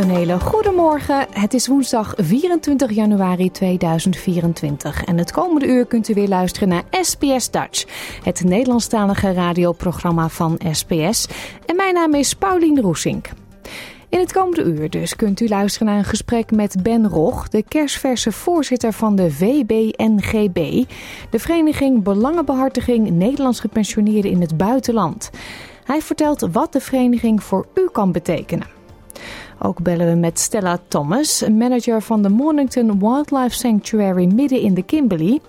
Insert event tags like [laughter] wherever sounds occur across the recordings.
Een hele goede morgen. Het is woensdag 24 januari 2024 en het komende uur kunt u weer luisteren naar SBS Dutch, het Nederlandstalige radioprogramma van SBS. En mijn naam is Paulien Roesink. In het komende uur dus kunt u luisteren naar een gesprek met Ben Rog, de kerstverse voorzitter van de VBNGB, de Vereniging Belangenbehartiging Nederlands Gepensioneerden in het Buitenland. Hij vertelt wat de vereniging voor u kan betekenen. Ook bellen we met Stella Thomas, manager van de Mornington Wildlife Sanctuary midden in de Kimberley.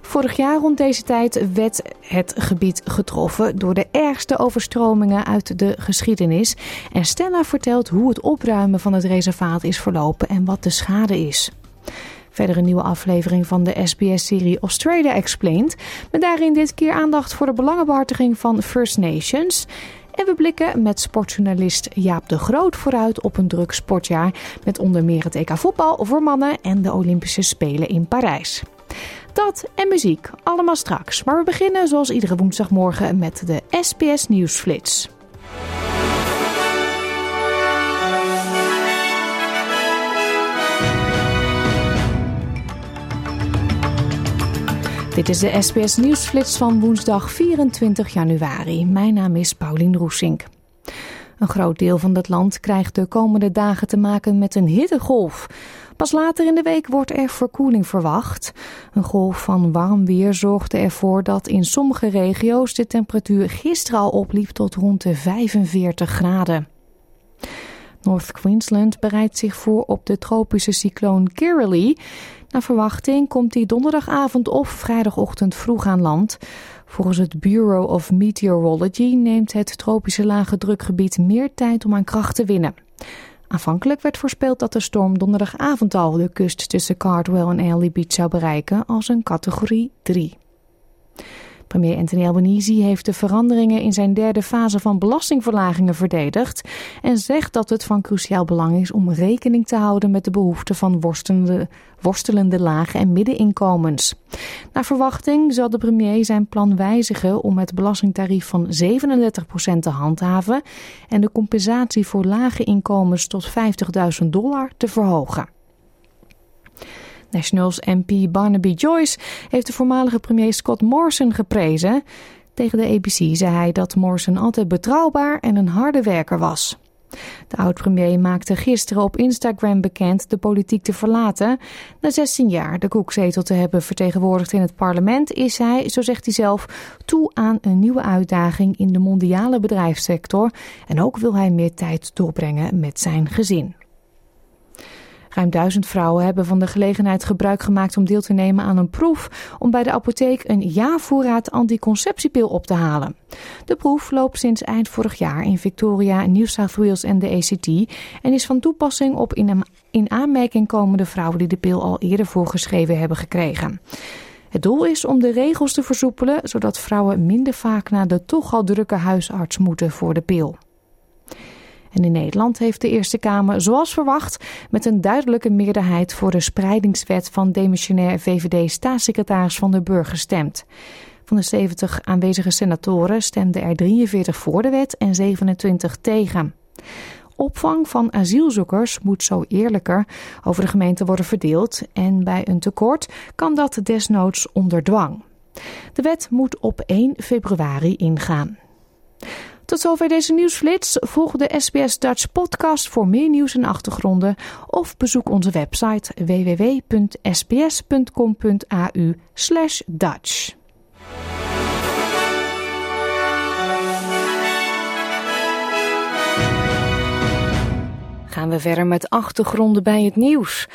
Vorig jaar rond deze tijd werd het gebied getroffen door de ergste overstromingen uit de geschiedenis. En Stella vertelt hoe het opruimen van het reservaat is verlopen en wat de schade is. Verder een nieuwe aflevering van de SBS-serie Australia Explained. Met daarin dit keer aandacht voor de belangenbehartiging van First Nations. En we blikken met sportjournalist Jaap de Groot vooruit op een druk sportjaar. Met onder meer het EK voetbal voor mannen en de Olympische Spelen in Parijs. Dat en muziek, allemaal straks. Maar we beginnen zoals iedere woensdagmorgen met de SBS Nieuwsflits. Dit is de SBS Nieuwsflits van woensdag 24 januari. Mijn naam is Paulien Roesink. Een groot deel van het land krijgt de komende dagen te maken met een hittegolf. Pas later in de week wordt er verkoeling verwacht. Een golf van warm weer zorgde ervoor dat in sommige regio's de temperatuur gisteren al opliep tot rond de 45 graden. North Queensland bereidt zich voor op de tropische cycloon Kirrily. Naar verwachting komt die donderdagavond of vrijdagochtend vroeg aan land. Volgens het Bureau of Meteorology neemt het tropische lage drukgebied meer tijd om aan kracht te winnen. Aanvankelijk werd voorspeld dat de storm donderdagavond al de kust tussen Cardwell en Ailey Beach zou bereiken als een categorie 3. Premier Anthony Albanese heeft de veranderingen in zijn derde fase van belastingverlagingen verdedigd en zegt dat het van cruciaal belang is om rekening te houden met de behoeften van worstelende, worstelende lage en middeninkomens. Naar verwachting zal de premier zijn plan wijzigen om het belastingtarief van 37% te handhaven en de compensatie voor lage inkomens tot 50.000 dollar te verhogen. Nationals MP Barnaby Joyce heeft de voormalige premier Scott Morrison geprezen. Tegen de ABC zei hij dat Morrison altijd betrouwbaar en een harde werker was. De oud-premier maakte gisteren op Instagram bekend de politiek te verlaten. Na 16 jaar de koekzetel te hebben vertegenwoordigd in het parlement is hij, zo zegt hij zelf, toe aan een nieuwe uitdaging in de mondiale bedrijfssector. En ook wil hij meer tijd doorbrengen met zijn gezin. Ruim duizend vrouwen hebben van de gelegenheid gebruik gemaakt om deel te nemen aan een proef om bij de apotheek een jaarvoorraad anticonceptiepil op te halen. De proef loopt sinds eind vorig jaar in Victoria, New South Wales en de ACT en is van toepassing op in, in aanmerking komende vrouwen die de pil al eerder voorgeschreven hebben gekregen. Het doel is om de regels te versoepelen, zodat vrouwen minder vaak naar de toch al drukke huisarts moeten voor de pil. En in Nederland heeft de Eerste Kamer, zoals verwacht, met een duidelijke meerderheid voor de spreidingswet van demissionair VVD-staatssecretaris Van der Burg gestemd. Van de 70 aanwezige senatoren stemden er 43 voor de wet en 27 tegen. Opvang van asielzoekers moet zo eerlijker over de gemeente worden verdeeld en bij een tekort kan dat desnoods onder dwang. De wet moet op 1 februari ingaan. Tot zover deze nieuwsflits. Volg de SBS Dutch podcast voor meer nieuws en achtergronden of bezoek onze website www.sbs.com.au Dutch. Gaan we verder met achtergronden bij het nieuws.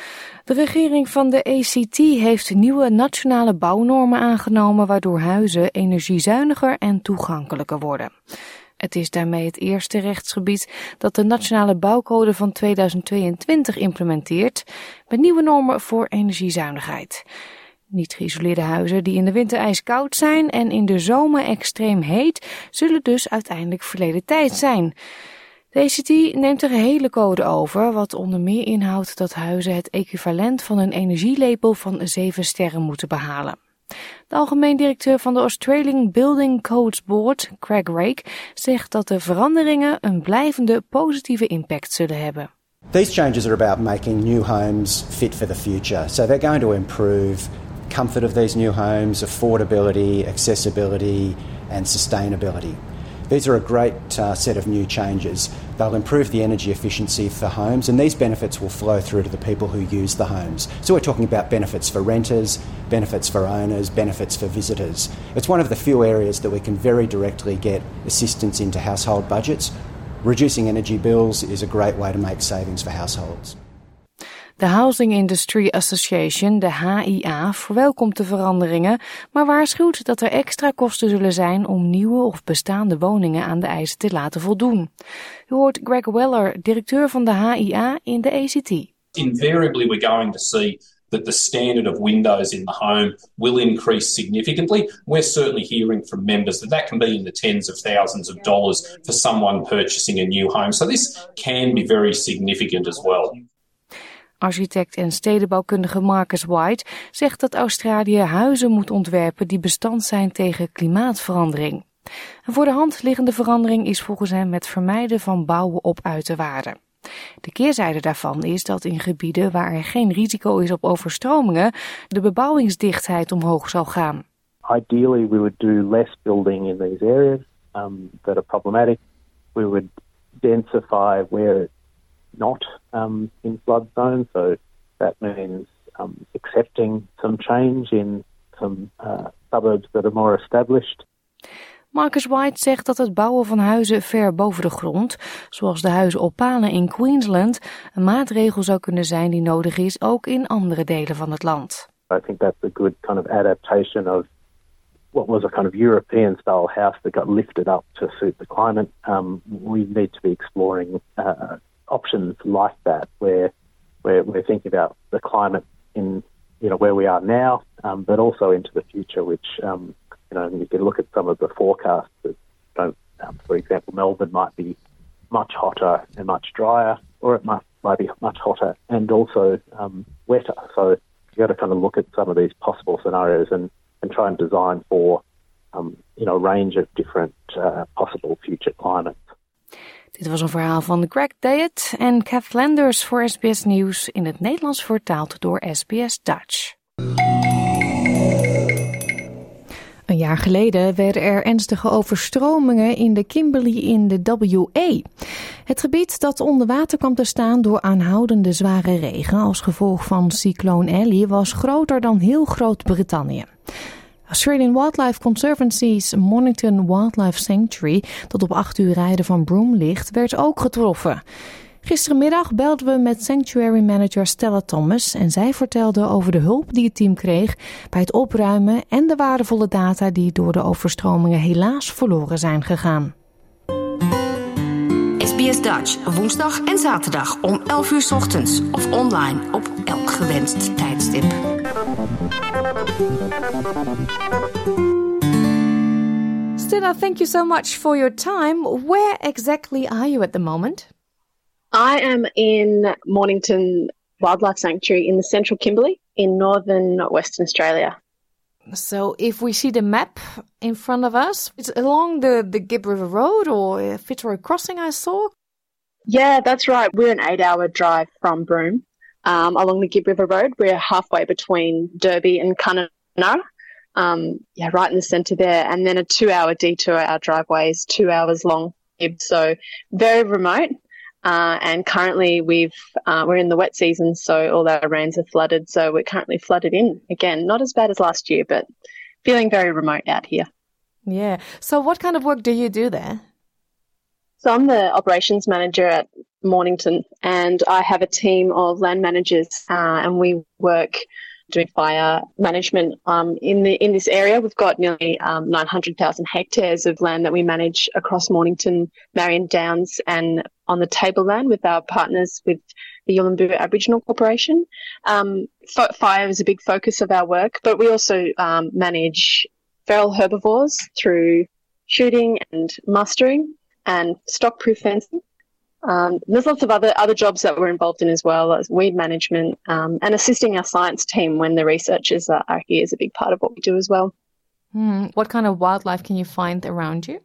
De regering van de ACT heeft nieuwe nationale bouwnormen aangenomen waardoor huizen energiezuiniger en toegankelijker worden. Het is daarmee het eerste rechtsgebied dat de Nationale Bouwcode van 2022 implementeert met nieuwe normen voor energiezuinigheid. Niet geïsoleerde huizen die in de winter ijskoud zijn en in de zomer extreem heet, zullen dus uiteindelijk verleden tijd zijn. De ACT neemt de gehele code over, wat onder meer inhoudt dat huizen het equivalent van een energielabel van 7 sterren moeten behalen. De algemeen directeur van de Australian Building Codes Board, Craig Rake, zegt dat de veranderingen een blijvende positieve impact zullen hebben. These changes are about making new homes fit for the future. So they're going to improve comfort of these new homes, affordability, accessibility and sustainability. These are a great uh, set of new changes. They'll improve the energy efficiency for homes, and these benefits will flow through to the people who use the homes. So, we're talking about benefits for renters, benefits for owners, benefits for visitors. It's one of the few areas that we can very directly get assistance into household budgets. Reducing energy bills is a great way to make savings for households. De Housing Industry Association, de HIA, verwelkomt de veranderingen, maar waarschuwt dat er extra kosten zullen zijn om nieuwe of bestaande woningen aan de eisen te laten voldoen. U hoort Greg Weller, directeur van de HIA in de ACT. Invariably we're going to see that the standard of windows in the home will increase significantly. We're certainly hearing from members that that can be in the tens of thousands of dollars for someone purchasing a new home. So this can be very significant as well. Architect en stedenbouwkundige Marcus White zegt dat Australië huizen moet ontwerpen die bestand zijn tegen klimaatverandering. Een voor de hand liggende verandering is volgens hem het vermijden van bouwen op uiterwaarden. De keerzijde daarvan is dat in gebieden waar er geen risico is op overstromingen de bebouwingsdichtheid omhoog zal gaan. Ideally we would do less building in these areas um, that are problematic. We would densify where not um, in flood zone. So that means um, accepting some change in some uh, suburbs that are more established. Marcus White zegt dat het bouwen van huizen ver boven de grond, zoals de huizen op palen in Queensland, een maatregel zou kunnen zijn die nodig is ook in andere delen van het land. I think that's a good kind of adaptation of what was a kind of European style house that got lifted up to suit the climate. Um, we need to be exploring uh, options like that where we're, we're thinking about the climate in you know where we are now, um, but also into the future. Which um, you know you can look at some of the forecasts. That, um, for example, Melbourne might be much hotter and much drier, or it might might be much hotter and also um, wetter. So you got to kind of look at some of these possible scenarios and, and try and design for um, you know a range of different uh, possible future climates. Dit was een verhaal van Greg Dayet en Kath Landers voor SBS Nieuws in het Nederlands vertaald door SBS Dutch. Een jaar geleden werden er ernstige overstromingen in de Kimberley in de WA. Het gebied dat onder water kwam te staan door aanhoudende zware regen als gevolg van cycloon Ellie was groter dan heel Groot-Brittannië. Australian Wildlife Conservancy's Mornington Wildlife Sanctuary, dat op 8 uur rijden van Broome ligt, werd ook getroffen. Gisterenmiddag belden we met Sanctuary Manager Stella Thomas en zij vertelde over de hulp die het team kreeg bij het opruimen en de waardevolle data die door de overstromingen helaas verloren zijn gegaan. SBS Dutch, woensdag en zaterdag om 11 uur ochtends of online op elk gewenst tijdstip. Stella, thank you so much for your time. Where exactly are you at the moment? I am in Mornington Wildlife Sanctuary in the central Kimberley in northern Western Australia. So, if we see the map in front of us, it's along the, the Gibb River Road or Fitzroy Crossing, I saw. Yeah, that's right. We're an eight hour drive from Broome um, along the Gibb River Road. We're halfway between Derby and Kununurra. Um, yeah, right in the centre there. And then a two hour detour. Our driveway is two hours long. so very remote. Uh, and currently, we've uh, we're in the wet season, so all our rains are flooded. So we're currently flooded in again. Not as bad as last year, but feeling very remote out here. Yeah. So, what kind of work do you do there? So, I'm the operations manager at Mornington, and I have a team of land managers, uh, and we work doing fire management um, in the in this area. We've got nearly um, 900,000 hectares of land that we manage across Mornington, Marion Downs, and on the tableland with our partners with the Yulimbu Aboriginal Corporation. Um, fire is a big focus of our work, but we also um, manage feral herbivores through shooting and mustering and stock-proof fencing. Um, there's lots of other other jobs that we're involved in as well as weed management um, and assisting our science team when the researchers are, are, here is a big part of what we do as well. Hmm. What kind of wildlife can you find around you?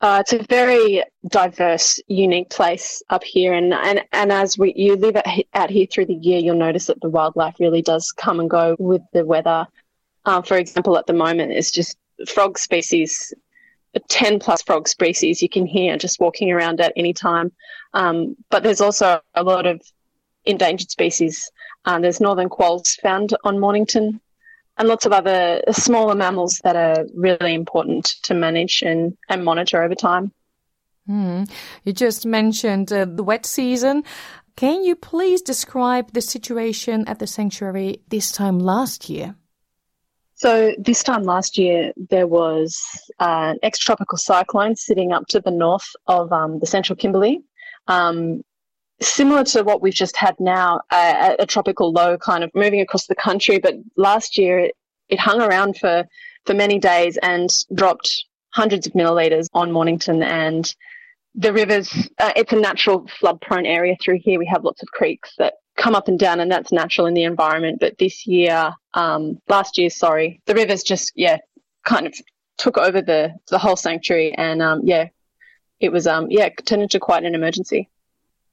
Uh, it's a very diverse, unique place up here, and and, and as we you live out here through the year, you'll notice that the wildlife really does come and go with the weather. Uh, for example, at the moment, it's just frog species 10 plus frog species you can hear just walking around at any time. Um, but there's also a lot of endangered species. Uh, there's northern quolls found on Mornington and lots of other smaller mammals that are really important to manage and, and monitor over time. Mm. You just mentioned uh, the wet season. Can you please describe the situation at the sanctuary this time last year? So this time last year, there was uh, an extratropical cyclone sitting up to the north of um, the central Kimberley. Um, similar to what we've just had now, a, a, tropical low kind of moving across the country. But last year, it, it hung around for, for many days and dropped hundreds of milliliters on Mornington and the rivers. Uh, it's a natural flood prone area through here. We have lots of creeks that come up and down, and that's natural in the environment. But this year, um, last year, sorry, the rivers just yeah kind of took over the the whole sanctuary, and um, yeah, it was um, yeah turned into quite an emergency.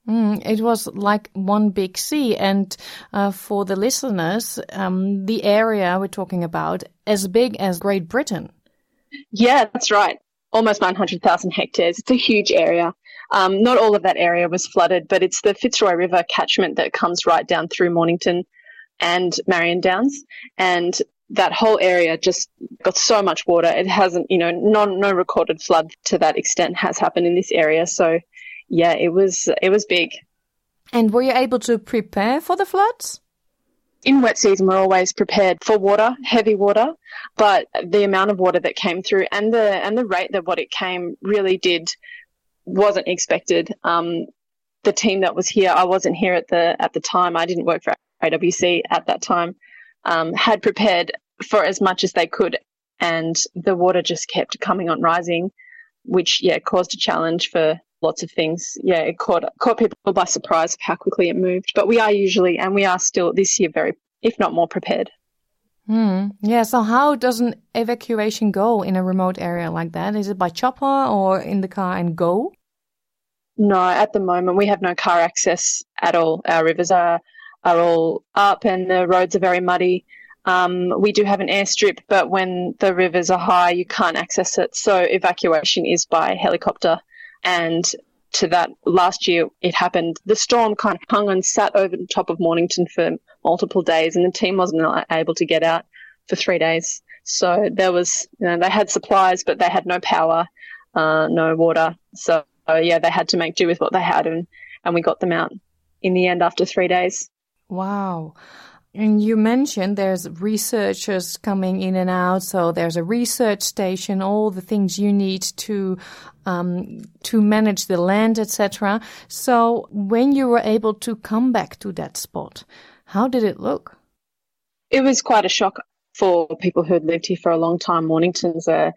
Mm, it was like one big sea, and uh, for the listeners, um, the area we're talking about as big as Great Britain. Yeah, that's right. Almost 900,000 hectares. It's a huge area. Um, not all of that area was flooded, but it's the Fitzroy River catchment that comes right down through Mornington and Marion Downs. And that whole area just got so much water. It hasn't, you know, non, no recorded flood to that extent has happened in this area. So, yeah, it was it was big. And were you able to prepare for the floods? In wet season, we're always prepared for water, heavy water, but the amount of water that came through and the and the rate that what it came really did wasn't expected. Um, the team that was here, I wasn't here at the at the time. I didn't work for AWC at that time. Um, had prepared for as much as they could, and the water just kept coming on rising, which yeah caused a challenge for lots of things. Yeah, it caught caught people by surprise of how quickly it moved. But we are usually, and we are still this year, very if not more prepared. Hmm. Yeah. So how does an evacuation go in a remote area like that? Is it by chopper or in the car and go? No, at the moment we have no car access at all. Our rivers are are all up and the roads are very muddy. Um, we do have an airstrip, but when the rivers are high, you can't access it. So evacuation is by helicopter. And to that, last year it happened. The storm kind of hung and sat over the top of Mornington for multiple days, and the team wasn't able to get out for three days. So there was, you know, they had supplies, but they had no power, uh, no water. So so yeah, they had to make do with what they had, and and we got them out in the end after three days. Wow. And you mentioned there's researchers coming in and out, so there's a research station, all the things you need to um, to manage the land, etc. So when you were able to come back to that spot, how did it look? It was quite a shock for people who had lived here for a long time. Mornington's a,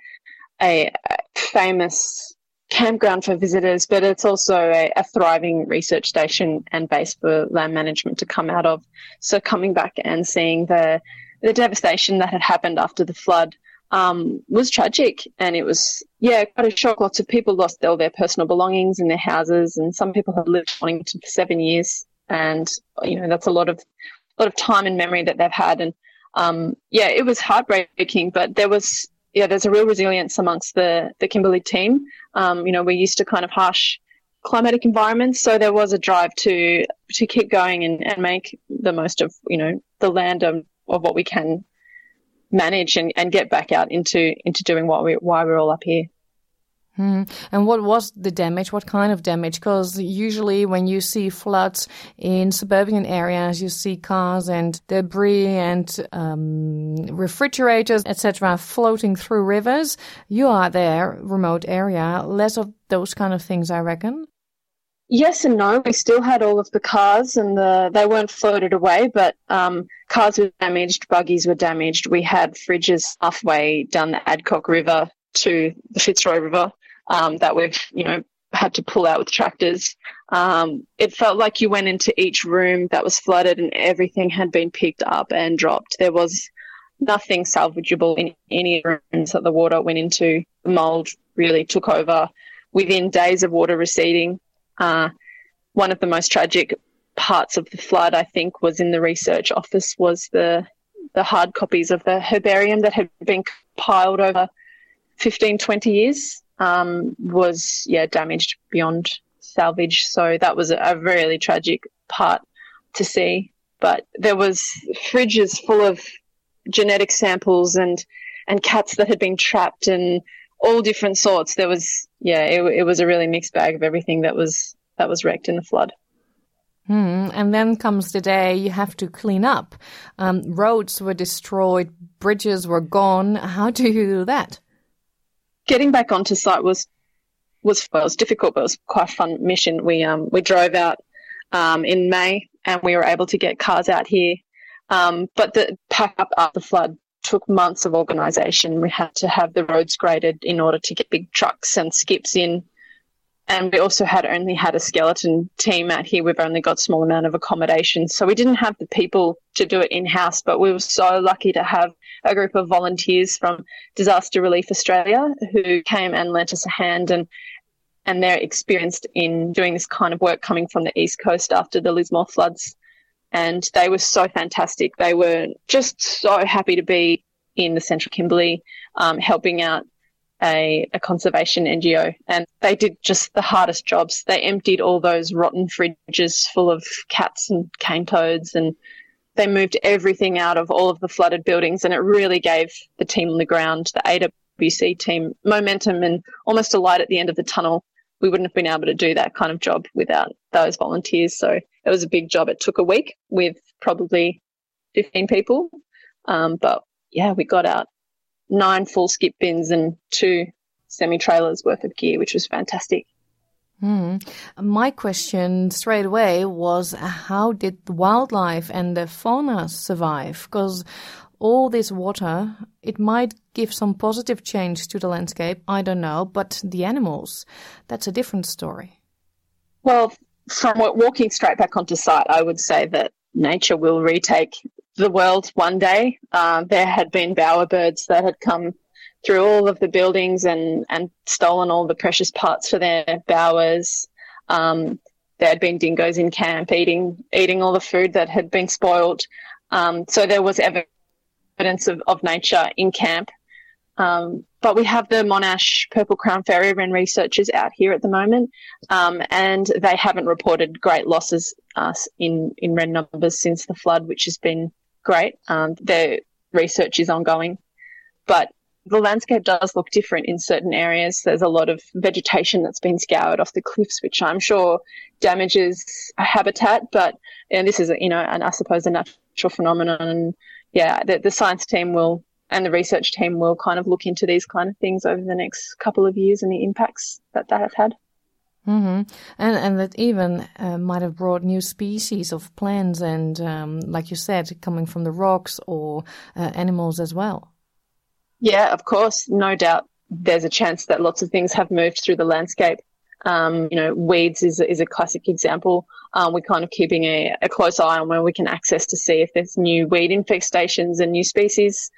a famous campground for visitors, but it's also a, a, thriving research station and base for land management to come out of. So coming back and seeing the the devastation that had happened after the flood um, was tragic, and it was yeah quite a shock. Lots of people lost all their personal belongings and their houses, and some people have lived in Wellington for seven years, and you know that's a lot of a lot of time and memory that they've had, and um, yeah, it was heartbreaking. But there was yeah, there's a real resilience amongst the the Kimberley team. Um, you know, we're used to kind of harsh climatic environments, so there was a drive to to keep going and, and make the most of you know the land of, of what we can manage and, and get back out into into doing what we why we're all up here. Hmm. And what was the damage? What kind of damage? Because usually, when you see floods in suburban areas, you see cars and debris and um, refrigerators, etc., floating through rivers. You are there, remote area, less of those kind of things, I reckon. Yes and no. We still had all of the cars, and the they weren't floated away, but um, cars were damaged, buggies were damaged. We had fridges halfway down the Adcock River to the Fitzroy River um, that we've, you know, had to pull out with tractors. Um, it felt like you went into each room that was flooded and everything had been picked up and dropped. There was nothing salvageable in any rooms that the water went into. The mold really took over within days of water receding. Uh, one of the most tragic parts of the flood, I think, was in the research office was the the hard copies of the herbarium that had been piled over 15, 20 years um, was yeah damaged beyond salvage. So that was a, really tragic part to see. But there was fridges full of genetic samples and and cats that had been trapped and all different sorts. There was yeah, it, it was a really mixed bag of everything that was that was wrecked in the flood. Hmm. And then comes the day you have to clean up. Um, roads were destroyed, bridges were gone. How do you do that? Getting back onto site was was well, was difficult, but it was quite a fun mission. We um we drove out um, in May and we were able to get cars out here. Um, but the pack up after the flood took months of organisation. We had to have the roads graded in order to get big trucks and skips in. And we also had only had a skeleton team out here. We've only got small amount of accommodation. So we didn't have the people to do it in house, but we were so lucky to have a group of volunteers from Disaster Relief Australia who came and lent us a hand and and they're experienced in doing this kind of work coming from the east coast after the Lismore floods. And they were so fantastic. They were just so happy to be in the central Kimberley, um, helping out a, a, conservation NGO. And they did just the hardest jobs. They emptied all those rotten fridges full of cats and cane toads and they moved everything out of all of the flooded buildings, and it really gave the team on the ground, the AWC team, momentum and almost a light at the end of the tunnel. We wouldn't have been able to do that kind of job without those volunteers. So it was a big job. It took a week with probably 15 people. Um, but yeah, we got out nine full skip bins and two semi trailers worth of gear, which was fantastic. Mm. My question straight away was how did the wildlife and the fauna survive? Because all this water, it might give some positive change to the landscape, I don't know, but the animals, that's a different story. Well, from walking straight back onto site, I would say that nature will retake the world one day. Uh, there had been bowerbirds that had come through all of the buildings and, and stolen all the precious parts for their bowers. Um, there had been dingoes in camp eating eating all the food that had been spoiled. Um, so there was evidence of, of nature in camp. Um, but we have the Monash Purple Crown Fairy Wren researchers out here at the moment, um, and they haven't reported great losses uh, in in wren numbers since the flood, which has been great. Um, their research is ongoing, but the landscape does look different in certain areas. There's a lot of vegetation that's been scoured off the cliffs, which I'm sure damages habitat. But and this is, you know, and I suppose a natural phenomenon. And yeah, the, the science team will and the research team will kind of look into these kind of things over the next couple of years and the impacts that they have had. Mm-hmm. And and that even uh, might have brought new species of plants and, um, like you said, coming from the rocks or uh, animals as well. Yeah, of course, no doubt. There's a chance that lots of things have moved through the landscape. Um, you know, weeds is is a classic example. Um, we're kind of keeping a, a, close eye on where we can access to see if there's new weed infestations and new species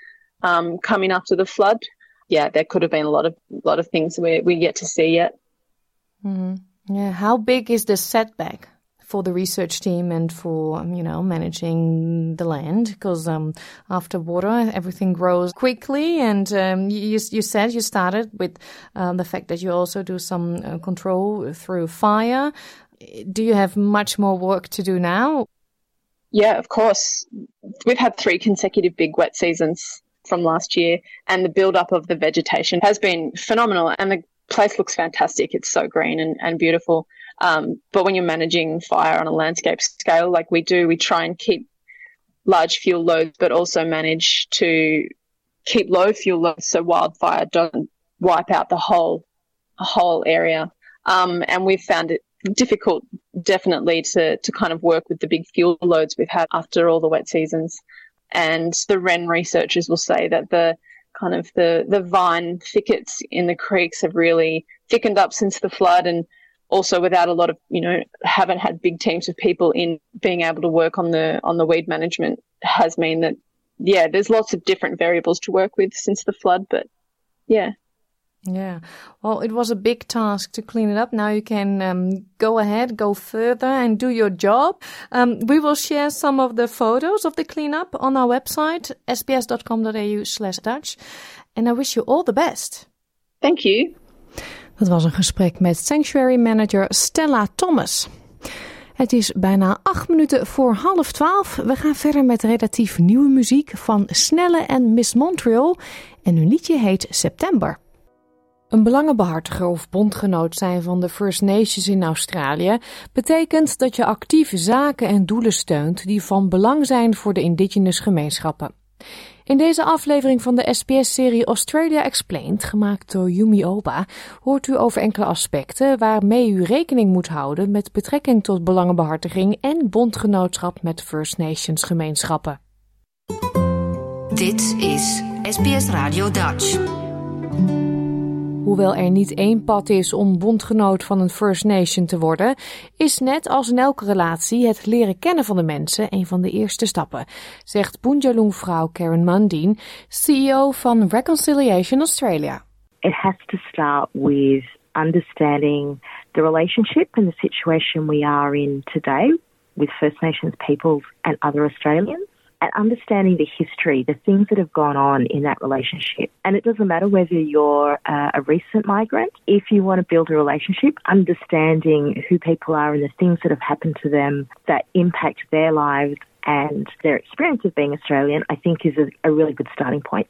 um, coming after the flood. Yeah, there could have been a lot of lot of things we we yet to see yet. Mm-hmm. Yeah, how big is the setback for the research team and for you know managing the land? Because um, after water everything grows quickly and um, you, you said you started with um, the fact that you also do some uh, control through fire. Do you have much more work to do now? Yeah of course. We've had three consecutive big wet seasons from last year and the build up of the vegetation has been phenomenal. And the place looks fantastic it's so green and, and beautiful um, but when you're managing fire on a landscape scale, like we do, we try and keep large fuel loads, but also manage to keep low fuel loads so wildfire doesn't wipe out the whole whole area. Um, and we've found it difficult, definitely, to to kind of work with the big fuel loads we've had after all the wet seasons. And the REN researchers will say that the kind of the the vine thickets in the creeks have really thickened up since the flood and also without a lot of you know haven't had big teams of people in being able to work on the on the weed management has mean that yeah there's lots of different variables to work with since the flood but yeah yeah, well, it was a big task to clean it up. Now you can um, go ahead, go further, and do your job. Um, we will share some of the photos of the cleanup on our website, sbs.com.au/slash Dutch. And I wish you all the best. Thank you. Dat was een gesprek met Sanctuary Manager Stella Thomas. Het is bijna acht minuten voor half twaalf. We gaan verder met relatief nieuwe muziek van Snelle en Miss Montreal. En hun liedje heet September. Een belangenbehartiger of bondgenoot zijn van de First Nations in Australië betekent dat je actief zaken en doelen steunt die van belang zijn voor de indigenous gemeenschappen. In deze aflevering van de SBS-serie Australia Explained, gemaakt door Yumi Oba, hoort u over enkele aspecten waarmee u rekening moet houden met betrekking tot belangenbehartiging en bondgenootschap met First Nations gemeenschappen. Dit is SBS Radio Dutch. Hoewel er niet één pad is om bondgenoot van een First Nation te worden, is net als in elke relatie het leren kennen van de mensen een van de eerste stappen, zegt Boonjalung-vrouw Karen Mundine, CEO van Reconciliation Australia. It has to start with understanding the relationship and the situation we are in today with First Nations peoples and other Australians. And understanding the history, the things that have gone on in that relationship. And it doesn't matter whether you're a recent migrant, if you want to build a relationship, understanding who people are and the things that have happened to them that impact their lives and their experience of being Australian, I think is a really good starting point.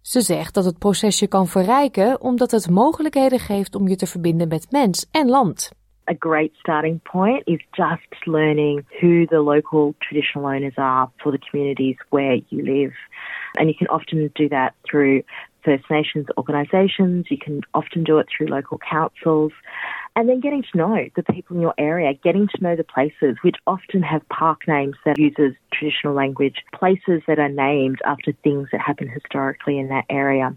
Ze zegt dat het proces je kan verrijken omdat het mogelijkheden geeft om je te verbinden met mens en land. A great starting point is just learning who the local traditional owners are for the communities where you live. And you can often do that through First Nations organisations, you can often do it through local councils, and then getting to know the people in your area, getting to know the places which often have park names that uses traditional language, places that are named after things that happened historically in that area.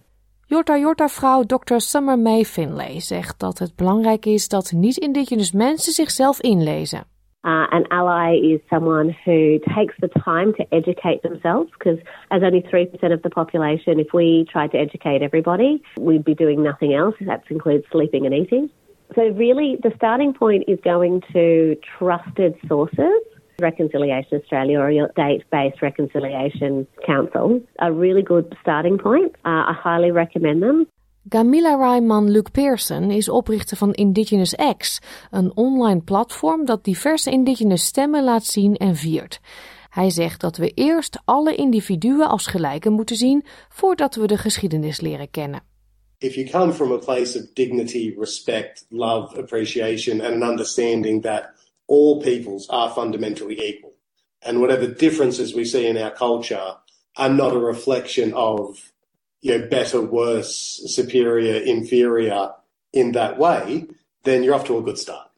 Jorta Jorta-vrouw Dr. Summer May Finlay zegt dat het belangrijk is dat niet-indigenous mensen zichzelf inlezen. Uh, an ally is someone who takes the time to educate themselves because, as only 3% of the population, if we tried to educate everybody, we'd be doing nothing else. That includes sleeping and eating. So, really, the starting point is going to trusted sources Reconciliation Australia or your date-based reconciliation council a really good starting point. Uh, I highly recommend them. Gamila Raiman Luke Pearson is oprichter van Indigenous X, een online platform dat diverse indigenous stemmen laat zien en viert. Hij zegt dat we eerst alle individuen als gelijken moeten zien voordat we de geschiedenis leren kennen. If you come from a place of dignity, respect, love, appreciation and an understanding that all peoples are fundamentally equal. And whatever differences we see in our culture are not a reflection of, you know, better, worse, superior, inferior in that way, then you're off to a good start.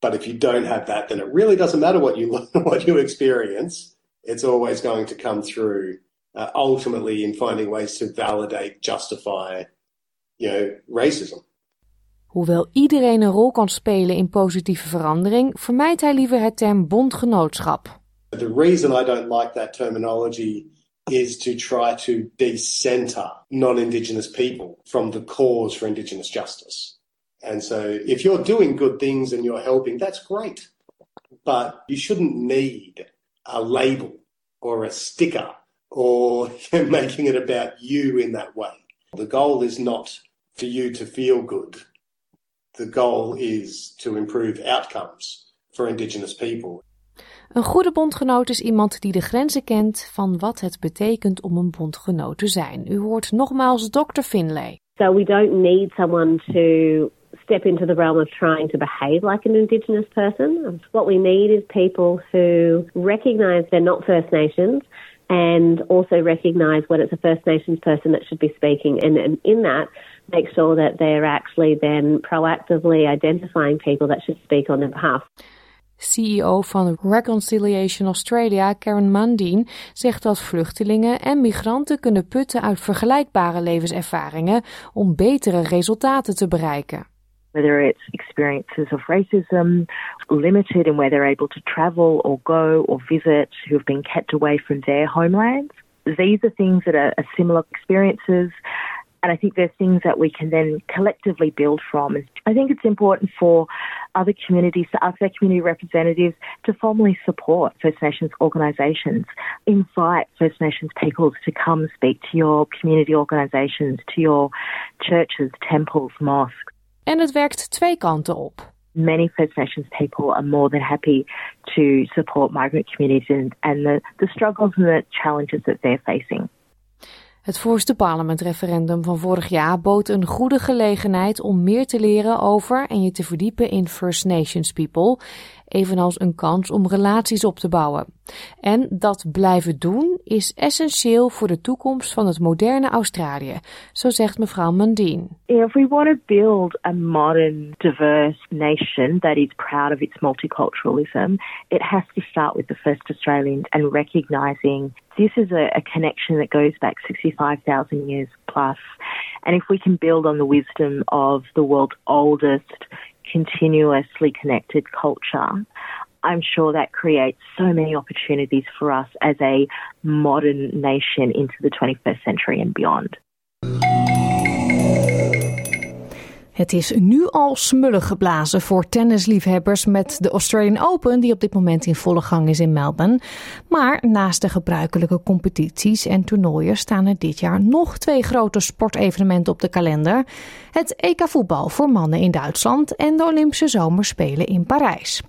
But if you don't have that, then it really doesn't matter what you learn, [laughs] what you experience. It's always going to come through uh, ultimately in finding ways to validate, justify, you know, racism. Hoewel iedereen een rol kan spelen in positieve verandering, vermijdt hij liever het term bondgenootschap. The reason I don't like that terminology is to try to decenter non-Indigenous people from the cause for Indigenous justice. And so if you're doing good things and you're helping, that's great. but you shouldn't need a label or a sticker or [laughs] making it about you in that way. The goal is not for you to feel good. The goal is to improve outcomes for Indigenous people. Een goede bondgenoot is iemand die de grenzen kent van wat het betekent om een bondgenoot te zijn. U hoort nogmaals Dr. Finlay. So we don't need someone to step into the realm of trying to behave like an Indigenous person. What we need is people who recognise they're not First Nations and also recognise when it's a First Nations person that should be speaking, and, and in that, make sure that they're actually then proactively identifying people that should speak on their behalf. CEO van Reconciliation Australia, Karen Mundine, zegt dat vluchtelingen en migranten kunnen putten uit vergelijkbare levenservaringen om betere resultaten te bereiken. Whether it's experiences of racism, limited in where they're able to travel or go or visit, who have been kept away from their homelands. These are things that are similar experiences and I think there's things that we can then collectively build from. I think it's important for other communities to ask their community representatives to formally support First Nations organisations. Invite First Nations peoples to come speak to your community organisations, to your churches, temples, mosques. En het werkt twee kanten op. Many First Nations people are more than happy to support migrant communities and, and the, the struggles and the challenges that they're facing. Het voorste parlementreferendum van vorig jaar bood een goede gelegenheid om meer te leren over en je te verdiepen in First Nations people, evenals een kans om relaties op te bouwen. En dat blijven doen is essentieel voor de toekomst van het moderne Australië, zo zegt mevrouw Mundine. If we want to build a modern, diverse nation that is proud of its multiculturalism, it has to start with the first Australians and recognizing this is a, connection that goes back 65,000 years plus. And if we can build on the wisdom of the world's oldest continuously connected culture, I'm sure that creates so many opportunities for us as a modern nation into the 21st century and beyond. Het is nu al smullig geblazen voor tennisliefhebbers met de Australian Open, die op dit moment in volle gang is in Melbourne. Maar naast de gebruikelijke competities en toernooien staan er dit jaar nog twee grote sportevenementen op de kalender: het EK voetbal voor mannen in Duitsland en de Olympische Zomerspelen in Parijs.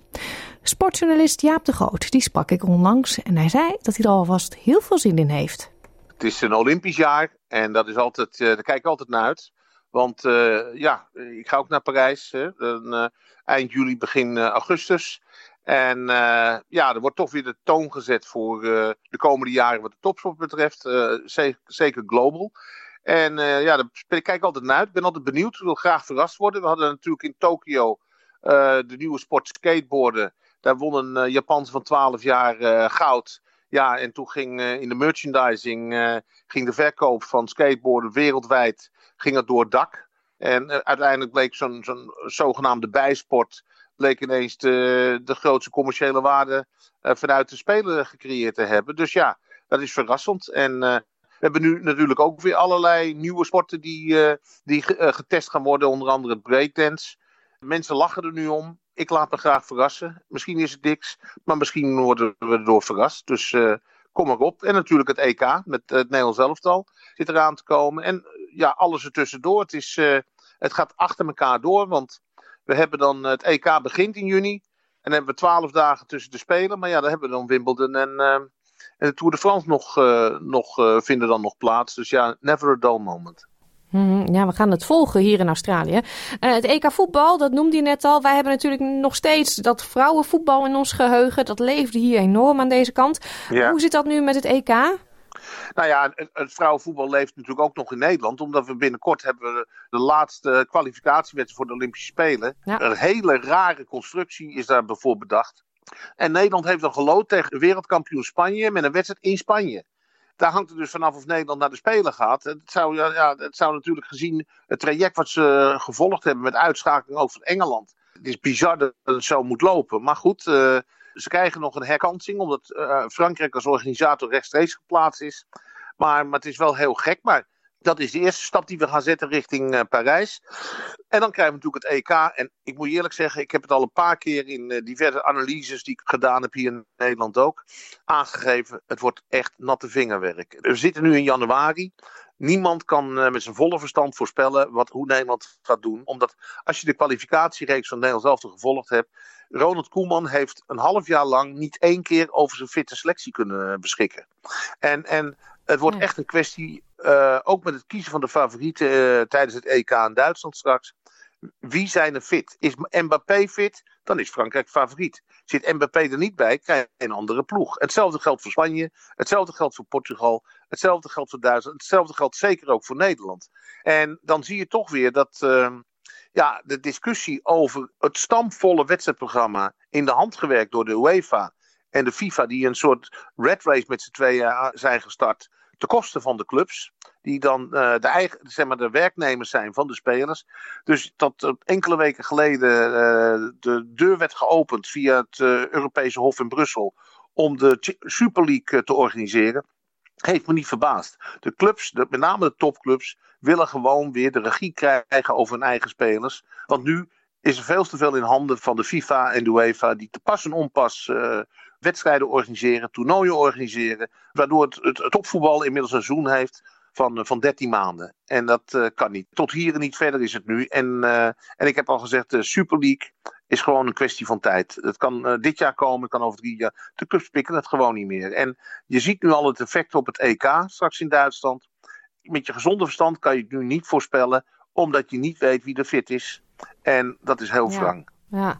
Sportjournalist Jaap de Groot, die sprak ik onlangs en hij zei dat hij er alvast heel veel zin in heeft. Het is een Olympisch jaar en dat is altijd, uh, daar kijk ik altijd naar uit. Want uh, ja, ik ga ook naar Parijs. Hè, dan, uh, eind juli, begin uh, augustus. En ja, er wordt toch weer de toon gezet voor de komende jaren wat de topsport betreft. Zeker, zeker global. En ja, daar kijk ik altijd naar uit. Ik ben altijd benieuwd. Ik wil graag verrast worden. We hadden natuurlijk in Tokio de nieuwe sport skateboarden. Daar won een Japanse van 12 jaar goud. Ja, en toen ging in de merchandising ging de verkoop van skateboarden wereldwijd ging het door het dak. En uh, uiteindelijk bleek zo'n zo'n zogenaamde bijsport bleek ineens de, de grootste commerciële waarde vanuit de speler gecreëerd te hebben. Dus ja, dat is verrassend. En we hebben nu natuurlijk ook weer allerlei nieuwe sporten die, die getest gaan worden. Onder andere breakdance. Mensen lachen er nu om. Ik laat me graag verrassen. Misschien is het niks, maar misschien worden we erdoor verrast. Dus kom erop. En natuurlijk het EK met het Nederlands elftal zit eraan te komen. En ja, alles ertussendoor. Het, is, het gaat achter elkaar door, want we hebben dan het EK begint in juni. En dan hebben we twaalf dagen tussen de Spelen. Maar ja, dan hebben we dan Wimbledon en, en de Tour de France nog, nog vinden dan nog plaats. Dus ja, never a dull moment. Ja, we gaan het volgen hier in Australië. Uh, het EK voetbal, dat noemde je net al. Wij hebben natuurlijk nog steeds dat vrouwenvoetbal in ons geheugen. Dat leefde hier enorm aan deze kant. Ja. Hoe zit dat nu met het EK? Nou ja, het, vrouwenvoetbal leeft natuurlijk ook nog in Nederland. Omdat we binnenkort hebben we de laatste kwalificatiewedstrijd voor de Olympische Spelen. Ja. Een hele rare constructie is daar bijvoorbeeld bedacht. En Nederland heeft dan gelood tegen de wereldkampioen Spanje met een wedstrijd in Spanje. Daar hangt het dus vanaf of Nederland naar de Spelen gaat. Het zou, ja, het zou natuurlijk gezien het traject wat ze gevolgd hebben met uitschakeling van Engeland. Het is bizar dat het zo moet lopen. Maar goed, uh, ze krijgen nog een herkansing, omdat uh, Frankrijk als organisator rechtstreeks geplaatst is. Maar, maar het is wel heel gek. Maar Dat is de eerste stap die we gaan zetten richting uh, Parijs. En dan krijgen we natuurlijk het EK. En ik moet eerlijk zeggen, ik heb het al een paar keer in uh, diverse analyses die ik gedaan heb hier in Nederland ook aangegeven. Het wordt echt natte vingerwerk. We zitten nu in januari. Niemand kan uh, met zijn volle verstand voorspellen wat, hoe Nederland gaat doen. Omdat als je de kwalificatiereeks van Nederland zelf gevolgd hebt. Ronald Koeman heeft een half jaar lang niet één keer over zijn fitte selectie kunnen beschikken. En, en het wordt echt een kwestie, uh, ook met het kiezen van de favorieten uh, tijdens het EK in Duitsland straks. Wie zijn er fit? Is Mbappé fit? Dan is Frankrijk favoriet. Zit Mbappé er niet bij, krijg je een andere ploeg. Hetzelfde geldt voor Spanje, hetzelfde geldt voor Portugal, hetzelfde geldt voor Duitsland, hetzelfde geldt zeker ook voor Nederland. En dan zie je toch weer dat uh, ja, de discussie over het stamvolle wedstrijdprogramma in de hand gewerkt door de UEFA en de FIFA, die een soort red race met z'n tweeën zijn gestart. Ten koste van de clubs, die dan uh, de, eigen, zeg maar, de werknemers zijn van de spelers. Dus dat uh, enkele weken geleden uh, de deur werd geopend via het Europese Hof in Brussel om de Super League te organiseren. Heeft me niet verbaasd. De clubs, de, met name de topclubs, willen gewoon weer de regie krijgen over hun eigen spelers. Want nu is er veel te veel in handen van de FIFA en de UEFA, die te pas en onpas uh, wedstrijden organiseren, toernooien organiseren, waardoor het, het, inmiddels een seizoen heeft van, van 13 maanden. En dat uh, kan niet. Tot hier en niet verder is het nu. En, en ik heb al gezegd, de Super League is gewoon een kwestie van tijd. Het kan dit jaar komen, het kan over drie jaar. De clubs pikken het gewoon niet meer. En je ziet nu al het effect op het EK straks in Duitsland. Met je gezonde verstand kan je het nu niet voorspellen, omdat je niet weet wie er fit is. En dat is heel wrang. Ja. Ja.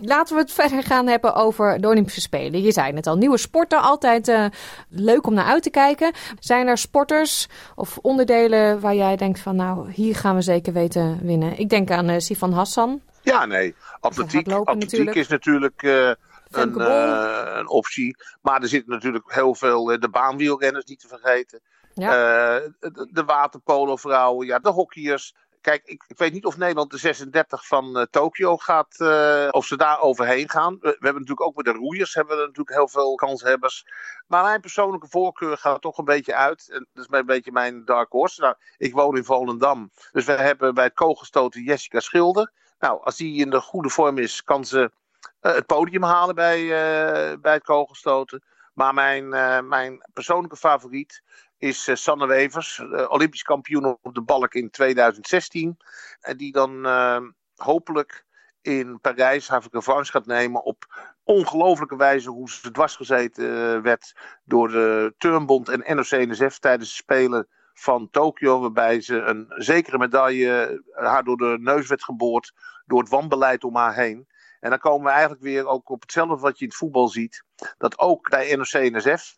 Laten we het verder gaan hebben over de Olympische Spelen. Je zei het al, nieuwe sporten, altijd uh, leuk om naar uit te kijken. Zijn er sporters of onderdelen waar jij denkt van nou, hier gaan we zeker weten winnen? Ik denk aan uh, Sifan Hassan. Ja, nee. Atletiek, atletiek natuurlijk. is natuurlijk uh, een, een, optie. Maar er zitten natuurlijk heel veel de baanwielrenners niet te vergeten. Ja. de, de waterpolovrouwen, ja, de hockeyers. Kijk, ik, ik, weet niet of Nederland de 36 van uh, Tokio gaat, uh, of ze daar overheen gaan. We, hebben natuurlijk ook met de roeiers hebben we natuurlijk heel veel kanshebbers. Maar mijn persoonlijke voorkeur gaat toch een beetje uit. En dat is een beetje mijn dark horse. Nou, ik woon in Volendam. Dus we hebben bij het kogelstoten Jessica Schilder. Nou, als die in de goede vorm is, kan ze uh, het podium halen bij, bij het kogelstoten. Maar mijn, mijn persoonlijke favoriet is uh, Sanne Wevers, uh, Olympisch kampioen op de balk in 2016. En die dan uh, hopelijk in Parijs haar revanche gaat nemen op ongelofelijke wijze hoe ze dwarsgezeten werd door de Turnbond en NOC-NSF tijdens de Spelen van Tokio, waarbij ze een zekere medaille haar door de neus werd geboord door het wanbeleid om haar heen. En dan komen we eigenlijk weer ook op hetzelfde wat je in het voetbal ziet. Dat ook bij NOC-NSF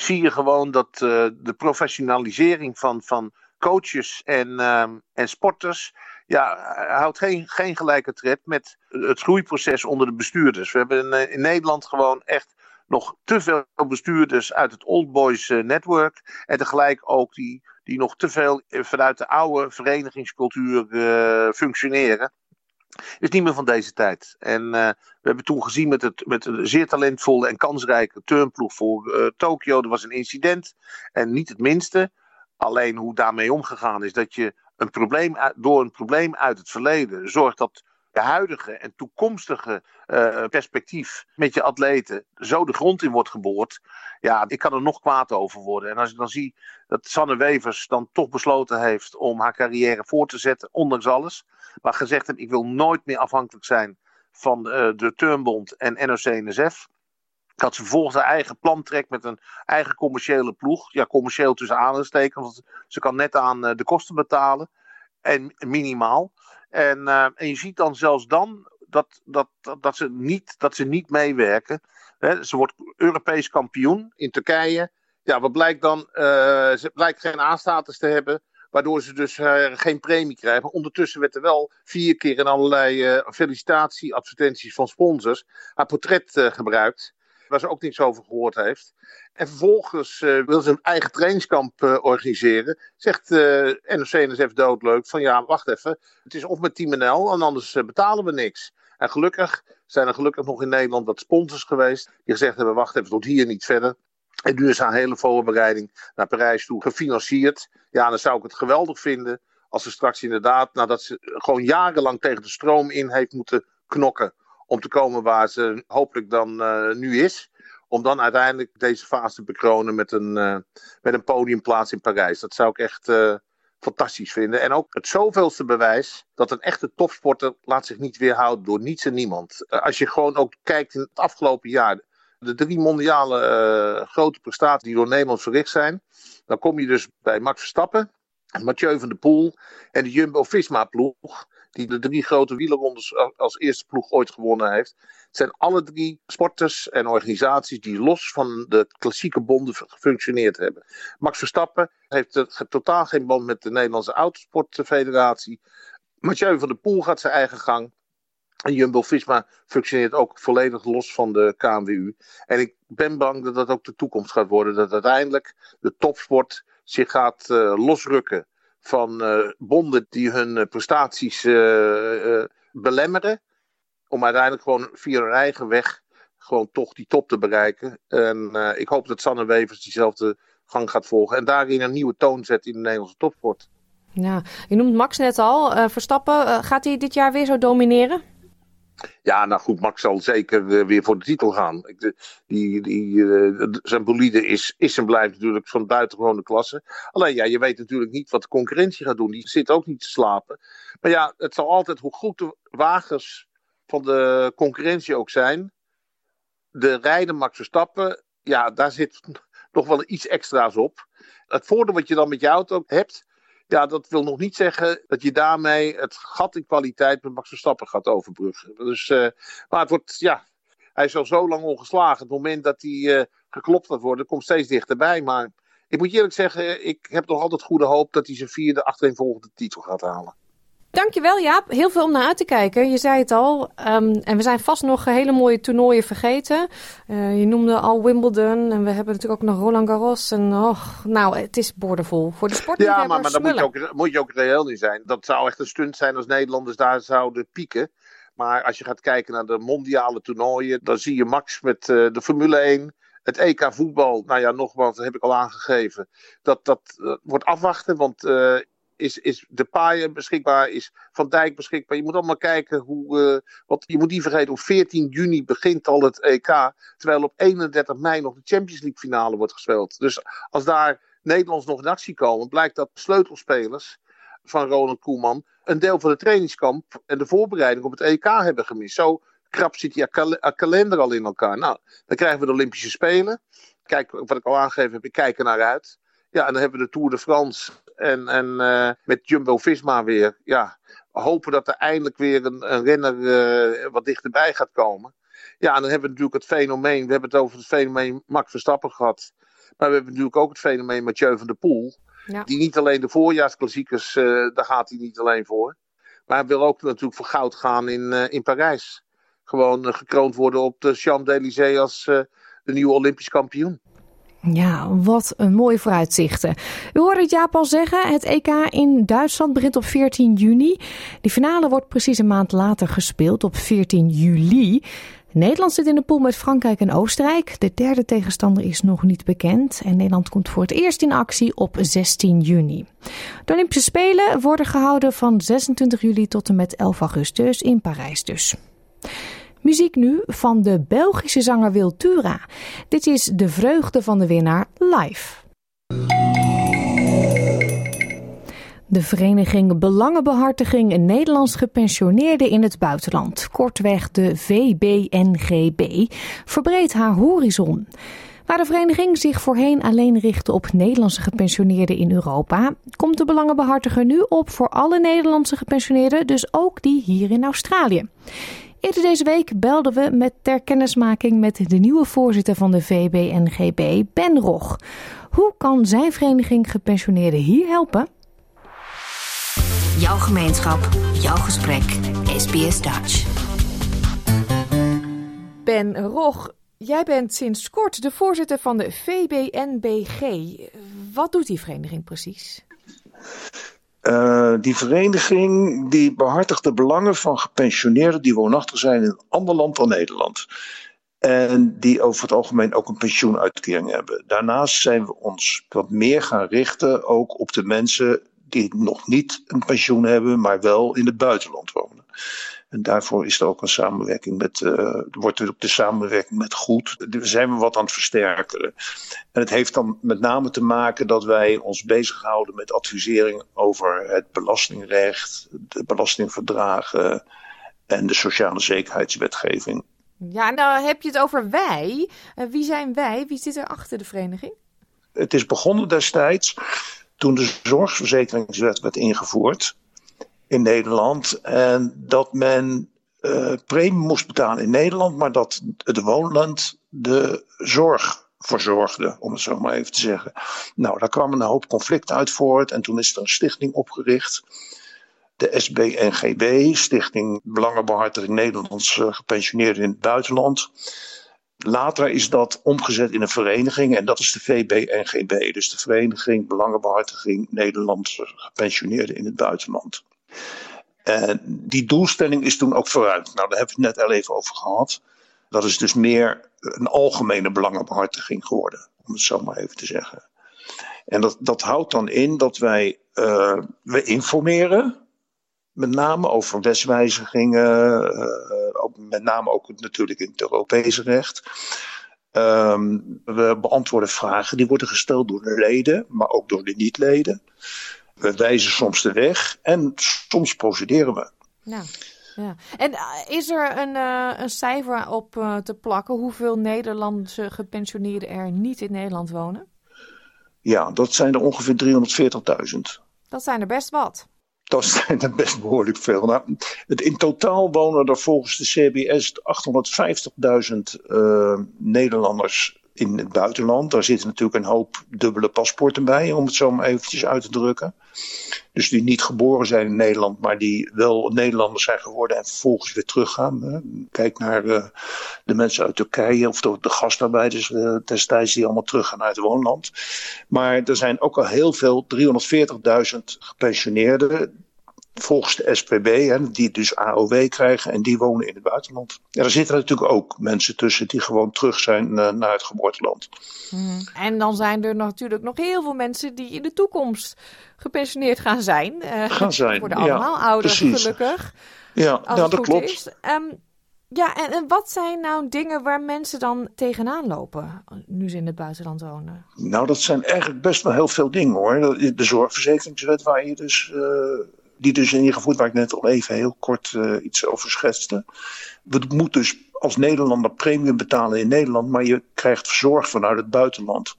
zie je gewoon dat uh, de professionalisering van, van coaches en, uh, en sporters. Ja, houdt geen, geen gelijke tred met het groeiproces onder de bestuurders. We hebben in, eh, Nederland gewoon echt nog te veel bestuurders uit het Old Boys uh, Network. En tegelijk ook die, die nog te veel vanuit de oude verenigingscultuur functioneren is niet meer van deze tijd. En uh, we hebben toen gezien met, het, met een zeer talentvolle en kansrijke turnploeg voor uh, Tokio. Er was een incident. En niet het minste. Alleen hoe daarmee omgegaan is dat je een probleem, door een probleem uit het verleden zorgt dat de huidige en toekomstige uh, perspectief met je atleten zo de grond in wordt geboord. Ja, ik kan er nog kwaad over worden. En als ik dan zie dat Sanne Wevers dan toch besloten heeft om haar carrière voor te zetten, ondanks alles. Maar gezegd heeft, ik wil nooit meer afhankelijk zijn van uh, de Turnbond en NOC-NSF. Dat ze vervolgens haar eigen plan trekt met een eigen commerciële ploeg. Ja, commercieel tussen aanhalingstekens, want ze kan net aan uh, de kosten betalen. En minimaal. En, uh, en je ziet dan zelfs dan dat, dat, dat, ze, niet, dat ze niet meewerken. Ze wordt Europees kampioen in Turkije. Ja, wat blijkt dan? Uh, ze blijkt geen A-status te hebben. Waardoor ze dus uh, geen premie krijgen. Ondertussen werd er wel vier keer in allerlei uh, felicitatieadvertenties van sponsors haar portret gebruikt. Waar ze ook niks over gehoord heeft. En vervolgens uh, wil ze een eigen trainingskamp uh, organiseren. Zegt uh, NOC-NSF doodleuk van ja, wacht even. Het is of met Team NL en anders betalen we niks. En gelukkig zijn er gelukkig nog in Nederland wat sponsors geweest. Die gezegd hebben, wacht even, tot hier niet verder. En nu is haar hele voorbereiding naar Parijs toe gefinancierd. Ja, dan zou ik het geweldig vinden als ze straks inderdaad, nadat ze gewoon jarenlang tegen de stroom in heeft moeten knokken. Om te komen waar ze hopelijk dan uh, nu is. Om dan uiteindelijk deze fase te bekronen met een, uh, met een podiumplaats in Parijs. Dat zou ik echt uh, fantastisch vinden. En ook het zoveelste bewijs dat een echte topsporter laat zich niet weerhouden door niets en niemand. als je gewoon ook kijkt in het afgelopen jaar. De drie mondiale grote prestaties die door Nederland verricht zijn. Dan kom je dus bij Max Verstappen, Mathieu van der Poel en de Jumbo-Visma-ploeg, die de drie grote wielerrondes als eerste ploeg ooit gewonnen heeft. Het zijn alle drie sporters en organisaties die los van de klassieke bonden gefunctioneerd hebben. Max Verstappen heeft totaal geen band met de Nederlandse Autosportfederatie. Mathieu van der Poel gaat zijn eigen gang. En Jumbo-Visma functioneert ook volledig los van de KNWU. En ik ben bang dat dat ook de toekomst gaat worden. Dat uiteindelijk de topsport zich gaat uh, losrukken van uh, bonden die hun uh, prestaties belemmeren. Om uiteindelijk gewoon via hun eigen weg gewoon toch die top te bereiken. En ik hoop dat Sanne Wevers diezelfde gang gaat volgen. En daarin een nieuwe toon zet in de Nederlandse topsport. Ja, je noemt Max net al. Verstappen, gaat hij dit jaar weer zo domineren? Ja, nou goed, Max zal zeker weer voor de titel gaan. De, die, die, uh, zijn bolide is, is en blijft natuurlijk van buitengewone klasse. Alleen ja, je weet natuurlijk niet wat de concurrentie gaat doen. Die zit ook niet te slapen. Maar ja, het zal altijd, hoe goed de wagens van de concurrentie ook zijn. De rijden Max Verstappen, ja, daar zit [laughs] nog wel iets extra's op. Het voordeel wat je dan met je auto hebt, ja, dat wil nog niet zeggen dat je daarmee het gat in kwaliteit met Max Verstappen gaat overbruggen. Dus, uh, maar het wordt, ja, hij is al zo lang ongeslagen. Het moment dat hij uh, geklopt gaat worden, komt steeds dichterbij. Maar ik moet eerlijk zeggen, ik heb nog altijd goede hoop dat hij zijn vierde achtereenvolgende titel gaat halen. Dankjewel Jaap, heel veel om naar uit te kijken. Je zei het al, um, en we zijn vast nog hele mooie toernooien vergeten. Uh, je noemde al Wimbledon en we hebben natuurlijk ook nog Roland Garros. En oh, nou, het is boordevol voor de sportliefhebbers. Ja, maar, maar dan moet je, ook, moet je ook reëel in zijn. Dat zou echt een stunt zijn als Nederlanders daar zouden pieken. Maar als je gaat kijken naar de mondiale toernooien, dan zie je Max met uh, de Formule 1. Het EK voetbal, nou ja, nogmaals, dat heb ik al aangegeven. Dat, dat uh, wordt afwachten, want uh, is, is de paaien beschikbaar, is Van Dijk beschikbaar. Je moet allemaal kijken hoe, uh, want je moet niet vergeten, op 14 juni begint al het EK, terwijl op 31 mei nog de Champions League finale wordt gespeeld. Dus als daar Nederlands nog in actie komen, blijkt dat sleutelspelers van Ronald Koeman een deel van de trainingskamp en de voorbereiding op het EK hebben gemist. Zo krap zit die kalender al in elkaar. Nou, dan krijgen we de Olympische Spelen. Kijk, wat ik al aangegeven heb, ik kijk er naar uit. Ja, en dan hebben we de Tour de France en, en uh, met Jumbo-Visma weer. Ja, hopen dat er eindelijk weer een, een renner uh, wat dichterbij gaat komen. Ja, en dan hebben we natuurlijk het fenomeen. We hebben het over het fenomeen Max Verstappen gehad. Maar we hebben natuurlijk ook het fenomeen Mathieu van der Poel. Ja. Die niet alleen de voorjaarsklassiekers, uh, daar gaat hij niet alleen voor. Maar hij wil ook natuurlijk voor goud gaan in, in Parijs. Gewoon gekroond worden op de Champs-Élysées als de nieuwe Olympisch kampioen. Ja, wat een mooie vooruitzichten. U hoorde het Jaap al zeggen. Het EK in Duitsland begint op 14 juni. Die finale wordt precies een maand later gespeeld op 14 juli. Nederland zit in de pool met Frankrijk en Oostenrijk. De derde tegenstander is nog niet bekend. En Nederland komt voor het eerst in actie op 16 juni. De Olympische Spelen worden gehouden van 26 juli tot en met 11 augustus in Parijs dus. Muziek nu van de Belgische zanger Wiltura. Dit is de vreugde van de winnaar live. De vereniging Belangenbehartiging Nederlands Gepensioneerden in het Buitenland, kortweg de VBNGB, verbreedt haar horizon. Waar de vereniging zich voorheen alleen richtte op Nederlandse gepensioneerden in Europa, komt de Belangenbehartiger nu op voor alle Nederlandse gepensioneerden, dus ook die hier in Australië. Eerder deze week belden we met ter kennismaking met de nieuwe voorzitter van de VBNGB, Ben Rog. Hoe kan zijn vereniging gepensioneerden hier helpen? Jouw gemeenschap, jouw gesprek, SBS Dutch. Ben Rog, jij bent sinds kort de voorzitter van de VBNBG. Wat doet die vereniging precies? Uh, die vereniging die behartigt de belangen van gepensioneerden die woonachtig zijn in een ander land dan Nederland. En die over het algemeen ook een pensioenuitkering hebben. Daarnaast zijn we ons wat meer gaan richten ook op de mensen die nog niet een pensioen hebben, maar wel in het buitenland wonen. En daarvoor is er ook een samenwerking met, uh, wordt er ook de samenwerking met goed. Daar zijn we wat aan het versterken. En het heeft dan met name te maken dat wij ons bezighouden met advisering over het belastingrecht, de belastingverdragen en de sociale zekerheidswetgeving. Ja, nou heb je het over wij. Uh, wie zijn wij? Wie zit er achter de vereniging? Het is begonnen destijds toen de zorgverzekeringswet werd ingevoerd in Nederland. En dat men uh, premie moest betalen in Nederland, maar dat het woonland de zorg verzorgde, om het zo maar even te zeggen. Nou, daar kwam een hoop conflict uit voort en toen is er een stichting opgericht. De SBNGB, Stichting Belangenbehartiging Nederlandse Gepensioneerden in het Buitenland. Later is dat omgezet in een vereniging en dat is de VBNGB, dus de Vereniging Belangenbehartiging Nederlandse Gepensioneerden in het Buitenland. En die doelstelling is toen ook vooruit. Nou, daar hebben we het net al even over gehad. Dat is dus meer een algemene belangenbehartiging geworden, om het zo maar even te zeggen. En dat, dat houdt dan in dat wij uh, we informeren, met name over wetswijzigingen, uh, ook, met name ook natuurlijk in het Europese recht. Um, we beantwoorden vragen die worden gesteld door de leden, maar ook door de niet-leden. We wijzen soms de weg en soms procederen we. Ja. Ja. En eh, is er een, uh, een cijfer op uh, te plakken hoeveel Nederlandse gepensioneerden er niet in Nederland wonen? Ja, dat zijn er ongeveer 340.000. Dat zijn er best wat. Dat [laughs] zijn er best behoorlijk veel. Nou, het, in totaal wonen er volgens de CBS 850.000 Nederlanders in het buitenland. Daar zitten natuurlijk een hoop dubbele paspoorten bij, om het zo maar eventjes uit te drukken. Dus die niet geboren zijn in Nederland, maar die wel Nederlanders zijn geworden en vervolgens weer teruggaan. Kijk naar uh, de mensen uit Turkije of de, de gastarbeiders uh, destijds die allemaal teruggaan naar het woonland. Maar er zijn ook al heel veel, 340.000 gepensioneerden volgens de SPB, hè, die dus AOW krijgen en die wonen in het buitenland. Ja, er zitten natuurlijk ook mensen tussen die gewoon terug zijn uh, naar het geboorteland. Mm. En dan zijn er natuurlijk nog heel veel mensen die in de toekomst gepensioneerd gaan zijn. Uh, gaan zijn, [laughs] worden allemaal ja, ouder, precies. gelukkig. Ja, als ja dat klopt. Um, ja, en, en, wat zijn nou dingen waar mensen dan tegenaan lopen nu ze in het buitenland wonen? Nou, dat zijn eigenlijk best wel heel veel dingen hoor. De zorgverzekeringswet waar je dus uh, die dus in ieder geval, waar ik net al even heel kort uh, iets over schetste. We moeten dus als Nederlander premium betalen in Nederland, maar je krijgt verzorgd vanuit het buitenland.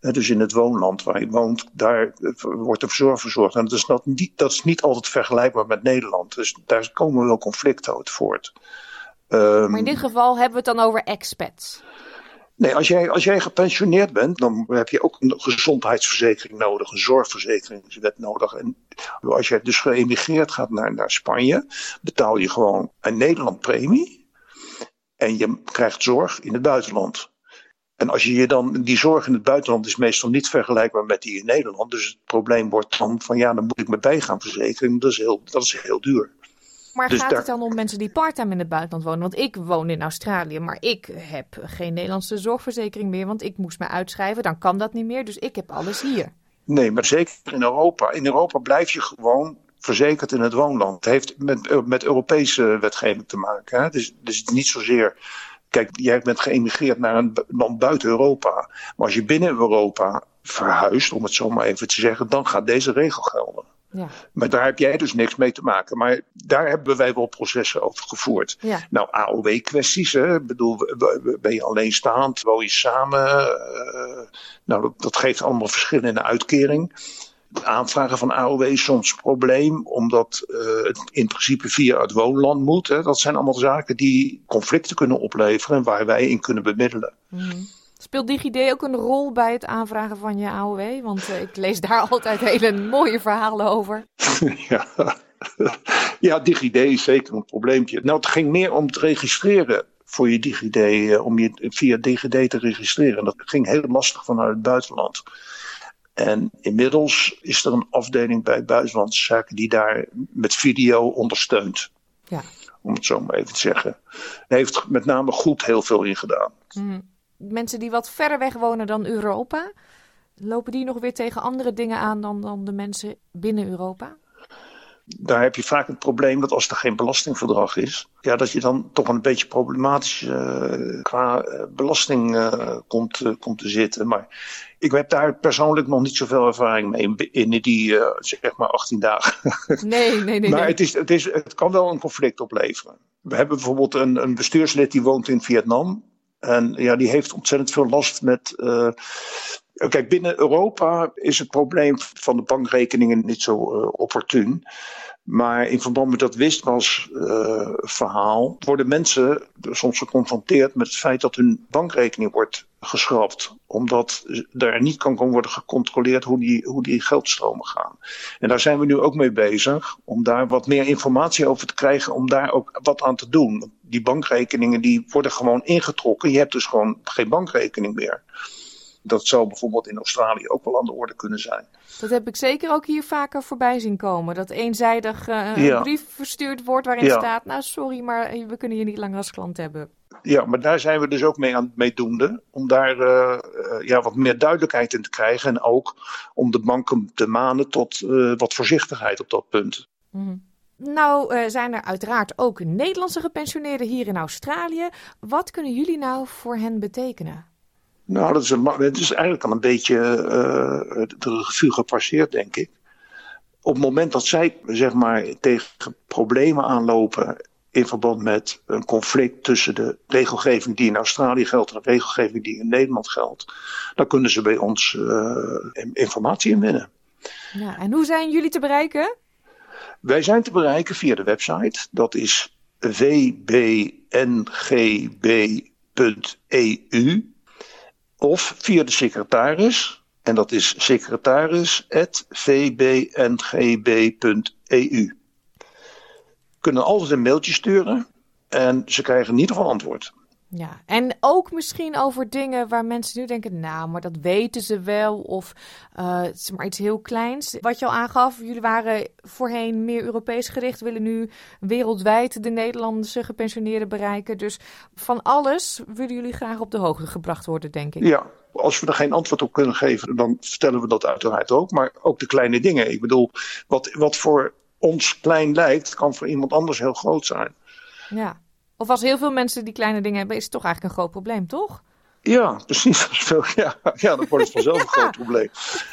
Uh, dus in het woonland waar je woont, daar uh, wordt de verzorg verzorgd. En dat is, dat, niet, dat is niet altijd vergelijkbaar met Nederland. Dus daar komen wel conflicten uit voort. Um, maar in dit geval hebben we het dan over expats. Nee, als jij, als jij gepensioneerd bent, dan heb je ook een gezondheidsverzekering nodig, een zorgverzekeringswet nodig. En als jij dus geëmigreerd gaat naar, naar Spanje, betaal je gewoon een Nederland premie. En je krijgt zorg in het buitenland. En als je je dan, die zorg in het buitenland is meestal niet vergelijkbaar met die in Nederland. Dus het probleem wordt dan van ja, dan moet ik me bij gaan verzekeren. Dat is heel, dat is heel duur. Maar dus gaat daar... het dan om mensen die parttime in het buitenland wonen? Want ik woon in Australië, maar ik heb geen Nederlandse zorgverzekering meer. Want ik moest me uitschrijven, dan kan dat niet meer. Dus ik heb alles hier. Nee, maar zeker in Europa. In Europa blijf je gewoon verzekerd in het woonland. Het heeft met, met Europese wetgeving te maken. Hè? Dus, dus niet zozeer. Kijk, jij bent geëmigreerd naar een land buiten Europa. Maar als je binnen Europa verhuist, om het zo maar even te zeggen, dan gaat deze regel gelden. Ja. Maar daar heb jij dus niks mee te maken. Maar daar hebben wij wel processen over gevoerd. Ja. Nou, AOW-kwesties. Ik bedoel, ben je alleenstaand? Woon je samen? Uh, nou, dat, dat, geeft allemaal verschillende uitkering. Het aanvragen van AOW is soms een probleem, omdat uh, het in principe via het woonland moet. Hè. Dat zijn allemaal zaken die conflicten kunnen opleveren en waar wij in kunnen bemiddelen. Mm. Speelt DigiD ook een rol bij het aanvragen van je AOW? Want uh, ik lees daar [laughs] altijd hele mooie verhalen over. [laughs] ja. ja, DigiD is zeker een probleempje. Nou, het ging meer om het registreren voor je DigiD, uh, om je via DigiD te registreren. Dat ging heel lastig vanuit het buitenland. En inmiddels is er een afdeling bij Buitenlandse Zaken die daar met video ondersteunt. Ja. om het zo maar even te zeggen. Hij heeft met name goed heel veel in gedaan. Mhm. Mensen die wat verder weg wonen dan Europa, lopen die nog weer tegen andere dingen aan dan, dan de mensen binnen Europa? daar heb je vaak het probleem dat als er geen belastingverdrag is, ja, dat je dan toch een beetje problematisch uh, qua uh, belasting uh, komt, komt te zitten. Maar ik heb daar persoonlijk nog niet zoveel ervaring mee in, in die zeg maar 18 dagen. Nee, nee, nee. maar. Het, is, het, is, het kan wel een conflict opleveren. We hebben bijvoorbeeld een, een bestuurslid die woont in Vietnam. En ja, die heeft ontzettend veel last met. Kijk, binnen Europa is het probleem van de bankrekeningen niet zo opportun. Maar in verband met dat wistwasverhaal uh, worden mensen soms geconfronteerd met het feit dat hun bankrekening wordt geschrapt. Omdat er niet kan worden gecontroleerd hoe die, hoe die geldstromen gaan. En daar zijn we nu ook mee bezig om daar wat meer informatie over te krijgen, om daar ook wat aan te doen. Die bankrekeningen die worden gewoon ingetrokken. Je hebt dus gewoon geen bankrekening meer. Dat zou bijvoorbeeld in Australië ook wel aan de orde kunnen zijn. Dat heb ik zeker ook hier vaker voorbij zien komen. Dat eenzijdig uh, een ja. brief verstuurd wordt waarin ja. staat: Nou, sorry, maar we kunnen je niet langer als klant hebben. Ja, maar daar zijn we dus ook mee aan het meedoende. Om daar uh, ja, wat meer duidelijkheid in te krijgen. En ook om de banken te manen tot uh, wat voorzichtigheid op dat punt. Mm -hmm. Nou uh, zijn er uiteraard ook Nederlandse gepensioneerden hier in Australië. Wat kunnen jullie nou voor hen betekenen? Nou, dat is, een, is eigenlijk al een beetje uh, de revue gepasseerd, denk ik. Op het moment dat zij zeg maar, tegen problemen aanlopen in verband met een conflict tussen de regelgeving die in Australië geldt en de regelgeving die in Nederland geldt, dan kunnen ze bij ons uh, informatie inwinnen. Ja, en hoe zijn jullie te bereiken? Wij zijn te bereiken via de website. Dat is vbngb.eu of via de secretaris. En dat is secretaris.vbngb.eu. Kunnen altijd een mailtje sturen en ze krijgen in ieder geval antwoord. Ja, en ook misschien over dingen waar mensen nu denken, nou, maar dat weten ze wel. Of uh, het is maar iets heel kleins. Wat je al aangaf, jullie waren voorheen meer Europees gericht, willen nu wereldwijd de Nederlandse gepensioneerden bereiken. Dus van alles willen jullie graag op de hoogte gebracht worden, denk ik. Ja, als we er geen antwoord op kunnen geven, dan vertellen we dat uiteraard ook. Maar ook de kleine dingen. Ik bedoel, wat, wat voor ons klein lijkt, kan voor iemand anders heel groot zijn. Ja. Of als heel veel mensen die kleine dingen hebben, is het toch eigenlijk een groot probleem, toch? Ja, precies. [laughs] Ja, ja dan wordt het vanzelf een [laughs] groot probleem.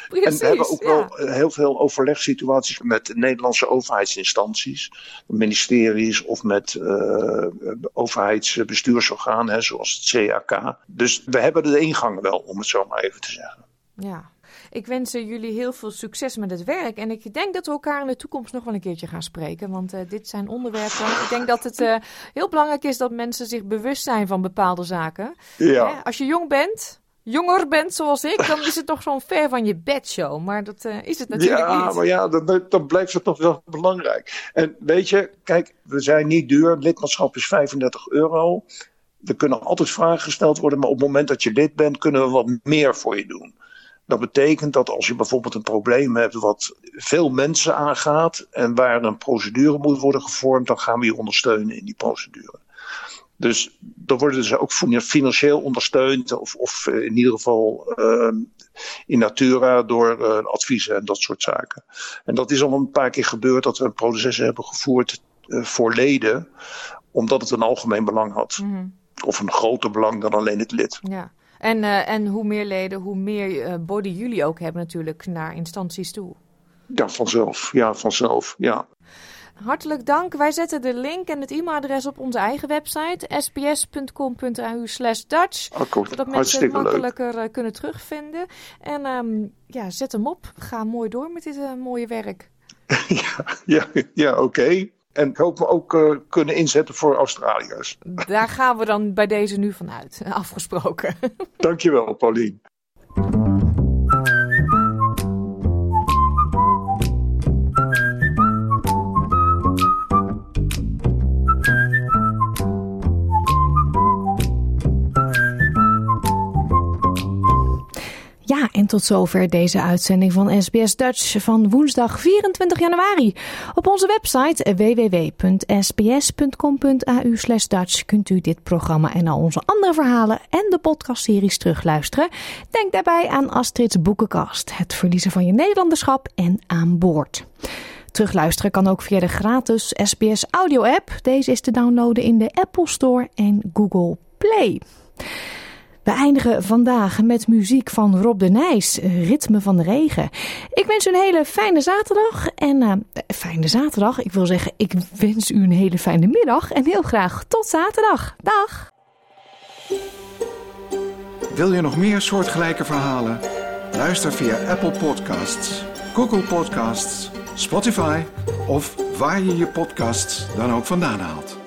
Precies, en we hebben ook ja. wel heel veel overlegssituaties met Nederlandse overheidsinstanties, ministeries of met uh, overheidsbestuursorganen, zoals het CAK. Dus we hebben de ingang wel, om het zo maar even te zeggen. Ja. Ik wens jullie heel veel succes met het werk. En ik denk dat we elkaar in de toekomst nog wel een keertje gaan spreken. Want uh, dit zijn onderwerpen. Ik denk dat het uh, heel belangrijk is dat mensen zich bewust zijn van bepaalde zaken. Ja. Hè? Als je jong bent, jonger bent zoals ik, dan is het toch zo'n ver van je bedshow. Maar dat uh, is het natuurlijk ja, niet. maar ja, dan, dan blijft het toch wel belangrijk. En weet je, kijk, we zijn niet duur. Lidmaatschap is 35 euro. Er kunnen altijd vragen gesteld worden, maar op het moment dat je lid bent, kunnen we wat meer voor je doen. Dat betekent dat als je bijvoorbeeld een probleem hebt wat veel mensen aangaat en waar een procedure moet worden gevormd, dan gaan we je ondersteunen in die procedure. Dus dan worden ze ook financieel ondersteund, of, of in ieder geval uh, in natura door uh, adviezen en dat soort zaken. En dat is al een paar keer gebeurd dat we een proces hebben gevoerd uh, voor leden, omdat het een algemeen belang had. Mhm. Of een groter belang dan alleen het lid. Ja. En, uh, en hoe meer leden, hoe meer uh, body jullie ook hebben natuurlijk naar instanties toe. Ja, vanzelf. Ja, vanzelf. Ja. Hartelijk dank. Wij zetten de link en het e-mailadres op onze eigen website sbs.com.au slash Dutch. Cool. Zodat mensen het makkelijker uh, kunnen terugvinden. En um, ja, zet hem op. Ga mooi door met dit uh, mooie werk. [laughs] ja, ja, ja oké. Okay. En ik hoop we ook uh, kunnen inzetten voor Australiërs. Daar gaan we dan bij deze nu vanuit. [laughs] Afgesproken. Dankjewel, Paulien. En tot zover deze uitzending van SBS Dutch van woensdag 24 januari. Op onze website www.sbs.com.au Dutch kunt u dit programma en al onze andere verhalen en de podcastseries terugluisteren. Denk daarbij aan Astrid's Boekenkast, het verliezen van je Nederlanderschap en aan boord. Terugluisteren kan ook via de gratis SBS Audio app. Deze is te downloaden in de Apple Store en Google Play. We eindigen vandaag met muziek van Rob de Nijs, Ritme van de Regen. Ik wens u een hele fijne zaterdag. En uh, fijne zaterdag, ik wil zeggen, ik wens u een hele fijne middag. En heel graag tot zaterdag. Dag! Wil je nog meer soortgelijke verhalen? Luister via Apple Podcasts, Google Podcasts, Spotify of waar je je podcasts dan ook vandaan haalt.